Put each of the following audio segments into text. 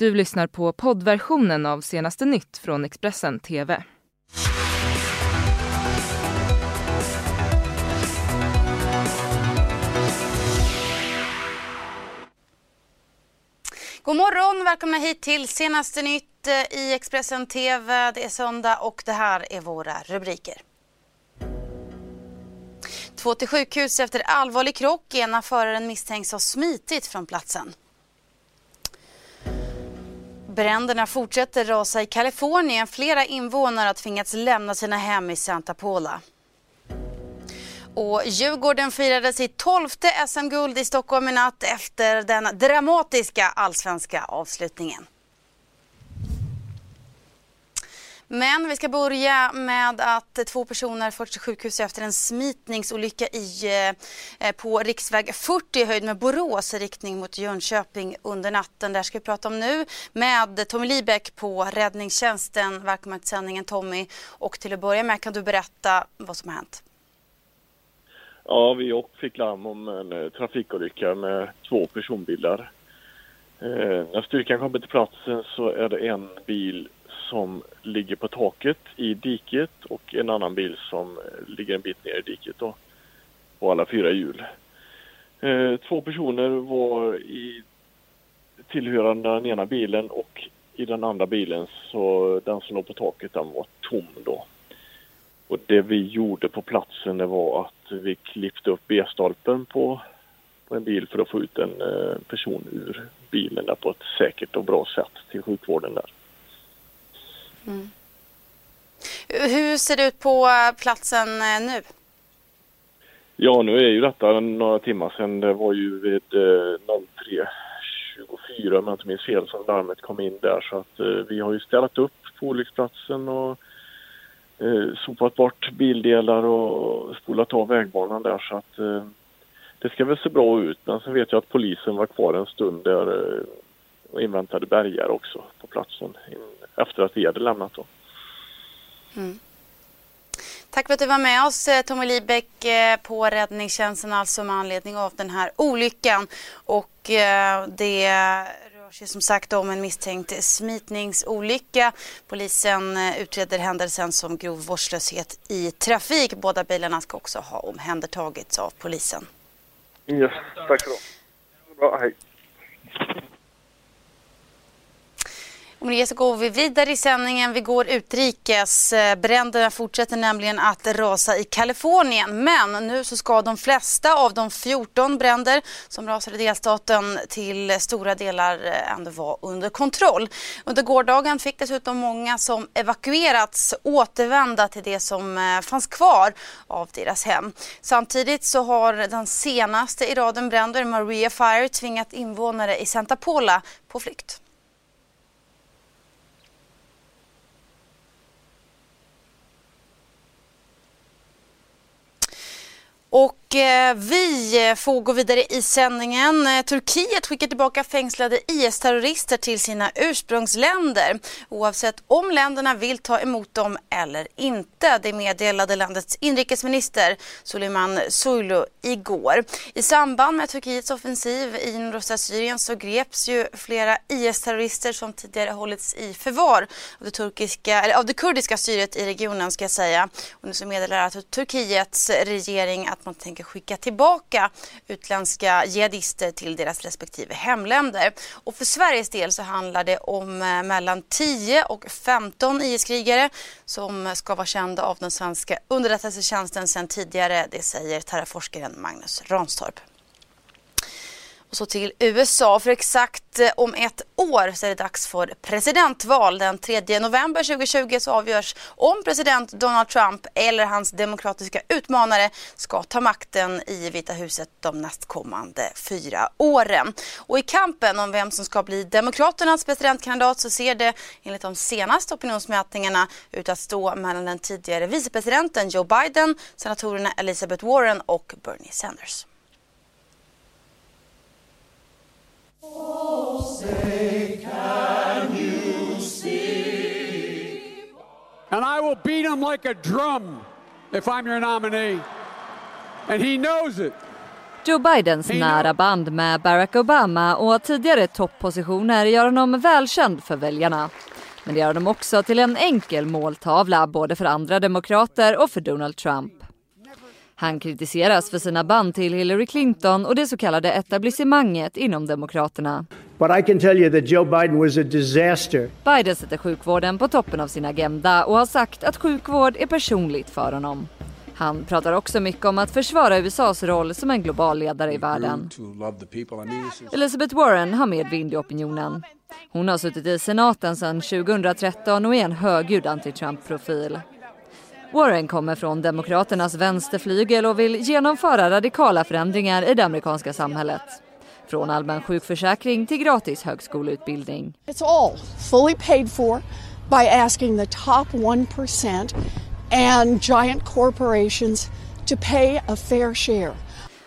Du lyssnar på poddversionen av senaste nytt från Expressen TV. God morgon, välkomna hit till senaste nytt eh, i Expressen TV. Det är söndag och det här är våra rubriker. Två till sjukhus efter allvarlig krock. Ena föraren misstänks ha smitit från platsen. Bränderna fortsätter rasa i Kalifornien. Flera invånare har tvingats lämna sina hem i Santa Pola. Och Djurgården firade sitt tolfte SM-guld i Stockholm i natt efter den dramatiska allsvenska avslutningen. Men vi ska börja med att två personer förts till sjukhus efter en smitningsolycka i, eh, eh på riksväg 40 i höjd med Borås i riktning mot Jönköping under natten. Det ska vi prata om nu med Tommy Libeck på Räddningstjänsten. Välkommen till sändningen Tommy. Och till att börja med kan du berätta vad som har hänt. Ja, vi fick larm om en eh, trafikolycka med två personbilar. Eh, när styrkan kommer till platsen så är det en bil som ligger på taket i diket och en annan bil som eh, ligger en bit ner i diket då, på alla fyra hjul. Eh, två personer var i tillhörande den ena bilen och i den andra bilen så den som låg på taket den var tom då. Och det vi gjorde på platsen det var att vi klippte upp B-stolpen på, på en bil för att få ut en eh, person ur bilen där på ett säkert och bra sätt till sjukvården där. Mm. Hur ser det ut på eh, platsen eh, nu? Ja, nu är ju detta några timmar sedan. Det var ju vid eh, 03.24 om jag inte minns fel som larmet kom in där. Så att eh, vi har ju ställt upp på olycksplatsen och eh, sopat bort bildelar och spolat av vägbanan där så att eh, det ska väl se bra ut. Men sen vet jag att polisen var kvar en stund där och inväntade bärgare också på platsen efter att vi hade lämnat då. Mm. Tack för att du var med oss eh, Tommy Libeck eh, på Räddningstjänsten alltså med anledning av den här olyckan. Och eh, det rör sig som sagt om en misstänkt smitningsolycka. Polisen utreder händelsen som grov vårdslöshet i trafik. Båda bilarna ska också ha omhändertagits av polisen. Yes, tack så mycket. Bra, hej. Och med det så går vi vidare i sändningen. Vi går utrikes. Bränderna fortsätter nämligen att rasa i Kalifornien. Men nu så ska de flesta av de 14 bränder som rasade i delstaten till stora delar eh, ändå vara under kontroll. Under gårdagen fick dessutom många som evakuerats återvända till det som eh, fanns kvar av deras hem. Samtidigt så har den senaste i raden bränder, Maria Fire, tvingat invånare i Santa Pola på flykt. Och eh, Eh, vi eh, får gå vidare i sändningen. Eh, Turkiet skickar tillbaka fängslade IS-terrorister till sina ursprungsländer oavsett om länderna vill ta emot dem eller inte. Det meddelade landets inrikesminister Suleyman Soylu igår. I samband med Turkiets offensiv i nordöstra Syrien så greps ju flera IS-terrorister som tidigare hållits i förvar av det, turkiska, eller av det kurdiska styret i regionen ska jag säga. Och nu så meddelar alltså Turkiets regering att man tänker skicka tillbaka utländska jihadister till deras respektive hemländer. Och för Sveriges del så handlar det om eh, mellan 10 och 15 IS-krigare som ska vara kända av den svenska underrättelsetjänsten sedan tidigare. Det säger terrorforskaren Magnus Ranstorp. Och så till USA. För exakt eh, om ett år så är det dags för presidentval. Den 3 november 2020 så avgörs om president Donald Trump eller hans demokratiska utmanare ska ta makten i Vita huset de nästkommande fyra åren. Och i kampen om vem som ska bli Demokraternas presidentkandidat så ser det enligt de senaste opinionsmätningarna ut att stå mellan den tidigare vicepresidenten Joe Biden, senatorerna Elizabeth Warren och Bernie Sanders. And I will beat him like a drum if I'm your nominee. And he knows it. Joe Bidens nära band med Barack Obama och tidigare toppositioner gör honom välkänd för väljarna. Men det gör honom också till en enkel måltavla både för andra demokrater och för Donald Trump. Han kritiseras för sina band till Hillary Clinton och det så kallade etablissemanget inom Demokraterna. But I can tell you that Joe Biden was a disaster. Biden sätter sjukvården på toppen av sin agenda och har sagt att sjukvård är personligt för honom. Han pratar också mycket om att försvara USAs roll som en global ledare i världen. Elizabeth Warren har medvind i opinionen. Hon har suttit i senaten sedan 2013 och är en högljudd anti-Trump-profil. Warren kommer från Demokraternas vänsterflygel och vill genomföra radikala förändringar i det amerikanska samhället. Från allmän sjukförsäkring till gratis högskoleutbildning. It's all fully paid for by asking the top 1% and giant corporations to pay a fair share.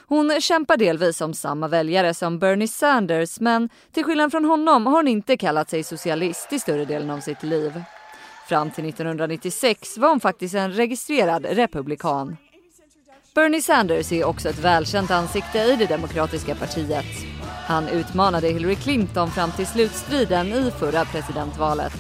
Hon kämpar delvis om samma väljare som Bernie Sanders men till skillnad från honom har hon inte kallat sig socialist i större delen av sitt liv. Fram till 1996 var hon faktiskt en registrerad republikan. Bernie Sanders är också ett välkänt ansikte i det demokratiska partiet. Han utmanade Hillary Clinton fram till slutstriden i förra presidentvalet.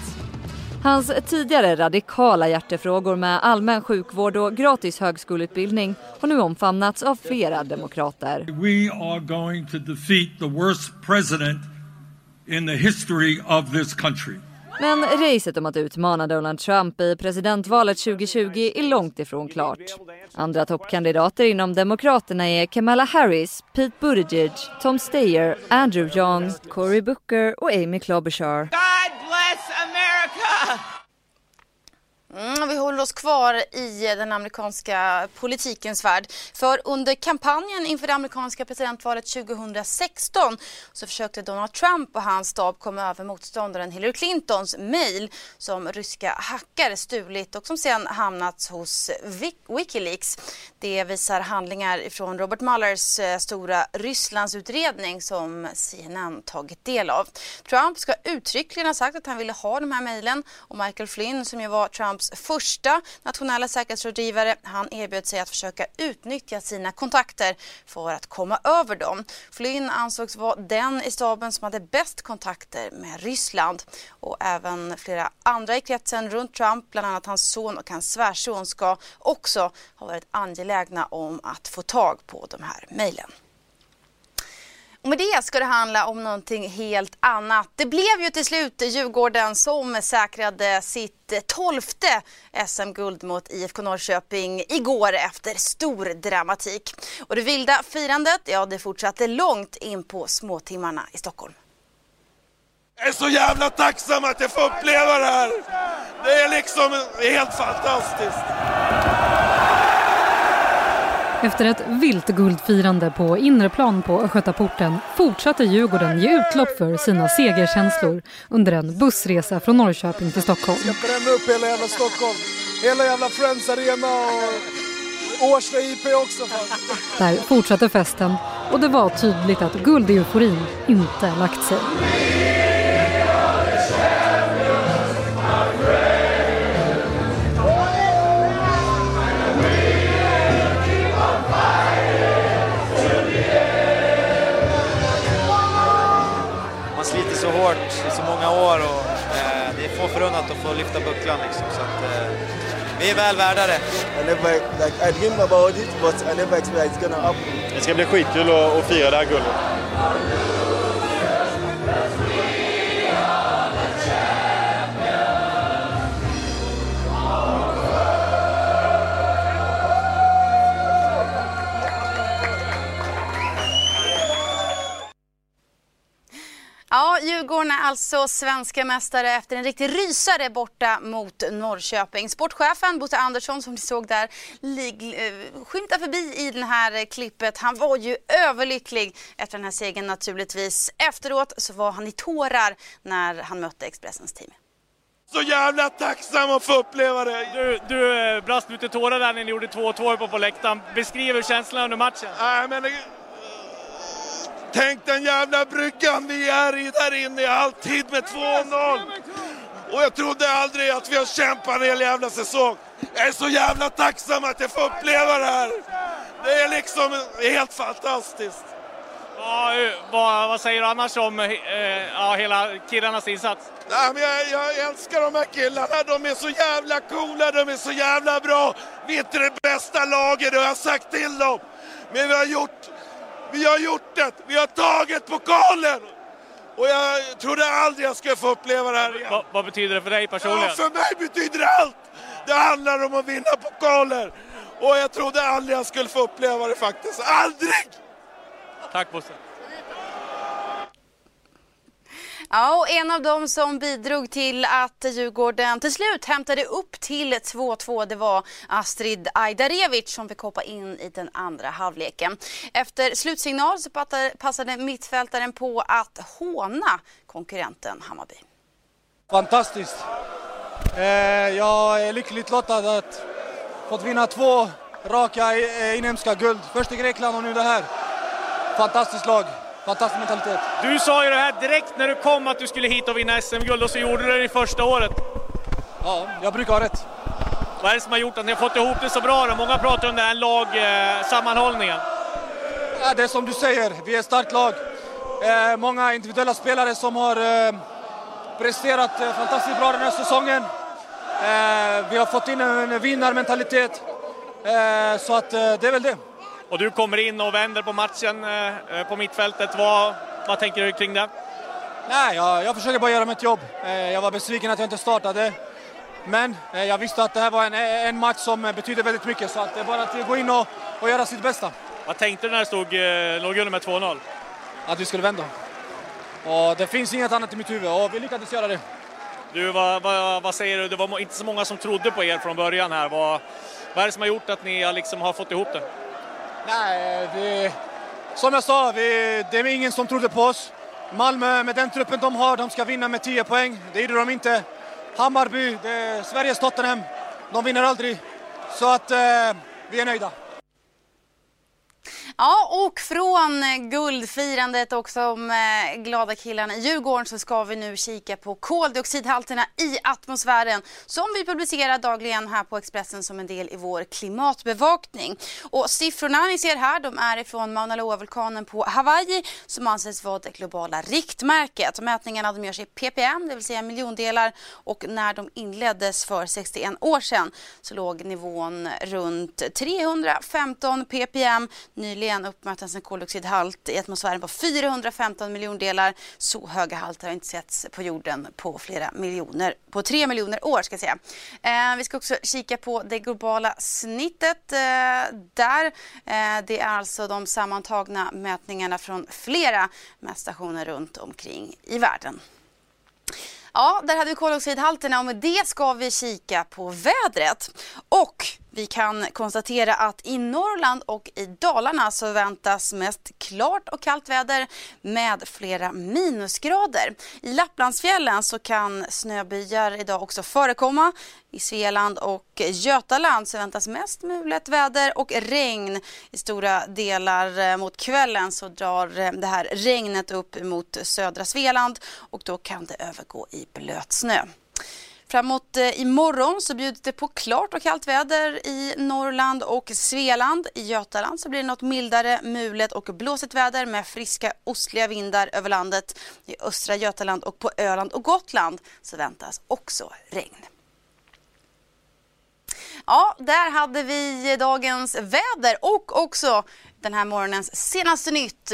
Hans tidigare radikala hjärtefrågor med allmän sjukvård och gratis högskoleutbildning har nu omfamnats av flera demokrater. We are going to defeat the worst president in the history of this country. Men racet om att utmana Donald Trump i presidentvalet 2020 är långt ifrån klart. Andra toppkandidater inom Demokraterna är Kamala Harris, Pete Buttigieg, Tom Steyer, Andrew Young, Cory Booker och Amy Klobuchar. God bless America! Mm, vi håller oss kvar i den amerikanska politikens värld. För under kampanjen inför det amerikanska presidentvalet 2016 så försökte Donald Trump och hans stab komma över motståndaren Hillary Clintons mejl som ryska hackare stulit och som sen hamnat hos Wikileaks. Det visar handlingar från Robert Muellers eh, stora Rysslandsutredning som CNN tagit del av. Trump ska uttryckligen ha sagt att han ville ha de här mejlen och Michael Flynn som ju var Trumps Trumps första nationella säkerhetsrådgivare, han erbjöd sig att försöka utnyttja sina kontakter för att komma över dem. Flynn ansågs vara den i staben som hade bäst kontakter med Ryssland och även flera andra i kretsen runt Trump, bland annat hans son och hans svärson ska också ha varit angelägna om att få tag på de här mejlen. Och med det ska det handla om någonting helt annat. Det blev ju till slut Djurgården som säkrade sitt tolfte SM-guld mot IFK Norrköping igår efter stor dramatik. Och det vilda firandet, ja det fortsatte långt in på småtimmarna i Stockholm. Jag är så jävla tacksam att jag får uppleva det här! Det är liksom helt fantastiskt! Efter ett vilt guldfirande på innerplan på Östgötaporten fortsatte Djurgården ge utlopp för sina segerkänslor under en bussresa från Norrköping till Stockholm. Jag ska bränna upp hela jävla Stockholm. Hela jävla Friends Arena och Årsta IP också. Där fortsatte festen och det var tydligt att guldeuforin inte lagt sig. Hårt i så många år och eh, det är få förunnat att få lyfta bucklan liksom. Så att, eh, vi är väl värda det. I never, like, I dreamed about it but I never expected it's gonna happen. Det ska bli skitkul att fira det här guldet. Ja, Djurgården är alltså svenska mästare efter en riktig rysare borta mot Norrköping. Sportchefen Bosse Andersson som ni såg där lig, äh, skymta förbi i det här klippet. Han var ju överlycklig efter den här segern naturligtvis. Efteråt så var han i tårar när han mötte Expressens team. Så jävla tacksam att få uppleva det! Du, du eh, brast ut i tårar där när ni gjorde 2-2 på, på läktaren. Beskriv känslan under matchen. Nej, men Tänk den jävla bryggan vi är i där inne i halvtid med 2-0. Och jag trodde aldrig att vi har kämpat en hel jävla säsong. Jag är så jävla tacksam att jag får uppleva det här. Det är liksom helt fantastiskt. Ja, vad, vad säger du annars om eh, ja, hela killarnas insats? Nej, men jag, jag älskar de här killarna. De är så jävla coola, de är så jävla bra. Vi är inte det bästa laget, det har jag sagt till dem. Men vi har gjort, vi har gjort det. Vi har tagit pokalen. Och jag trodde aldrig jag skulle få uppleva det här igen. Va, vad betyder det för dig personligen? Ja, för mig betyder det allt. Det handlar om att vinna pokaler. Och jag trodde aldrig jag skulle få uppleva det faktiskt. Aldrig! Tack Bosse. Ja, och en av dem som bidrog till att Djurgården till slut hämtade upp till 2-2 det var Astrid Ajdarevic som fick hoppa in i den andra halvleken. Efter slutsignal så passade mittfältaren på att håna konkurrenten Hammarby. Fantastiskt. Eh, jag är lyckligt lottad att fått vinna två raka eh, inhemska guld. Först i Grekland och nu det här. Fantastiskt lag. Fantastisk mentalitet. Du sa ju det här direkt när du kom att du skulle hit och vinna SM-guld och så gjorde du det i första året. Ja, jag brukar ha rätt. Vad är det som har gjort att ni har fått ihop det så bra då? Många pratar om den här lagsammanhållningen. Eh, ja, det är som du säger, vi är ett starkt lag. Eh, många individuella spelare som har eh, presterat fantastiskt bra den här säsongen. Vi har fått in en vinnarmentalitet. Så att det är väl det. Och du kommer in och vänder på matchen eh, på mittfältet. Vad, vad tänker du kring det? Nej, jag, jag försöker bara göra mitt jobb. Eh, jag var besviken att jag inte startade. Men eh, jag visste att det här var en, en match som betyder väldigt mycket så att det är bara att gå in och, och göra sitt bästa. Vad tänkte du när det stod, låg under med 2-0? Att vi skulle vända. Och det finns inget annat i mitt huvud och vi lyckades göra det. Du, vad, vad, vad, säger du? Det var inte så många som trodde på er från början här. Vad, vad är det som har gjort att ni liksom har fått ihop det? Nej, det, som jag sa, vi, det är ingen som trodde på oss. Malmö, med den truppen de har, de ska vinna med 10 poäng. Det gjorde de inte. Hammarby, det är Sveriges Tottenham. De vinner aldrig. Så att eh, vi är nöjda. Ja, och från eh, guldfirandet och de eh, glada killarna i Djurgården så ska vi nu kika på koldioxidhalterna i atmosfären som vi publicerar dagligen här på Expressen som en del i vår klimatbevakning. Och siffrorna ni ser här de är ifrån Mauna Loa-vulkanen på Hawaii som anses vara det globala riktmärket. Mätningarna de görs i ppm, det vill säga miljondelar och när de inleddes för 61 år sedan så låg nivån runt 315 ppm. Nyligen nyligen uppmättes en koldioxidhalt i atmosfären på 415 miljondelar. Så höga halter har inte setts på jorden på flera miljoner, på tre miljoner år ska jag säga. Eh, vi ska också kika på det globala snittet eh, där. Eh, det är alltså de sammantagna mätningarna från flera mätstationer runt omkring i världen. Ja, där hade vi koldioxidhalterna och med det ska vi kika på vädret. Och vi kan konstatera att i Norrland och i Dalarna så väntas mest klart och kallt väder med flera minusgrader. I Lapplandsfjällen så kan snöbyar idag också förekomma. I Svealand och Götaland så väntas mest mulet väder och regn. I stora delar eh, mot kvällen så drar eh, det här regnet upp mot södra Svealand och då kan det övergå i blötsnö. Framåt eh, imorgon så bjuds det på klart och kallt väder i Norrland och Svealand. I Götaland så blir det något mildare, mulet och blåsigt väder med friska ostliga vindar över landet. I östra Götaland och på Öland och Gotland så väntas också regn. Ja, där hade vi dagens väder och också den här morgonens senaste nytt.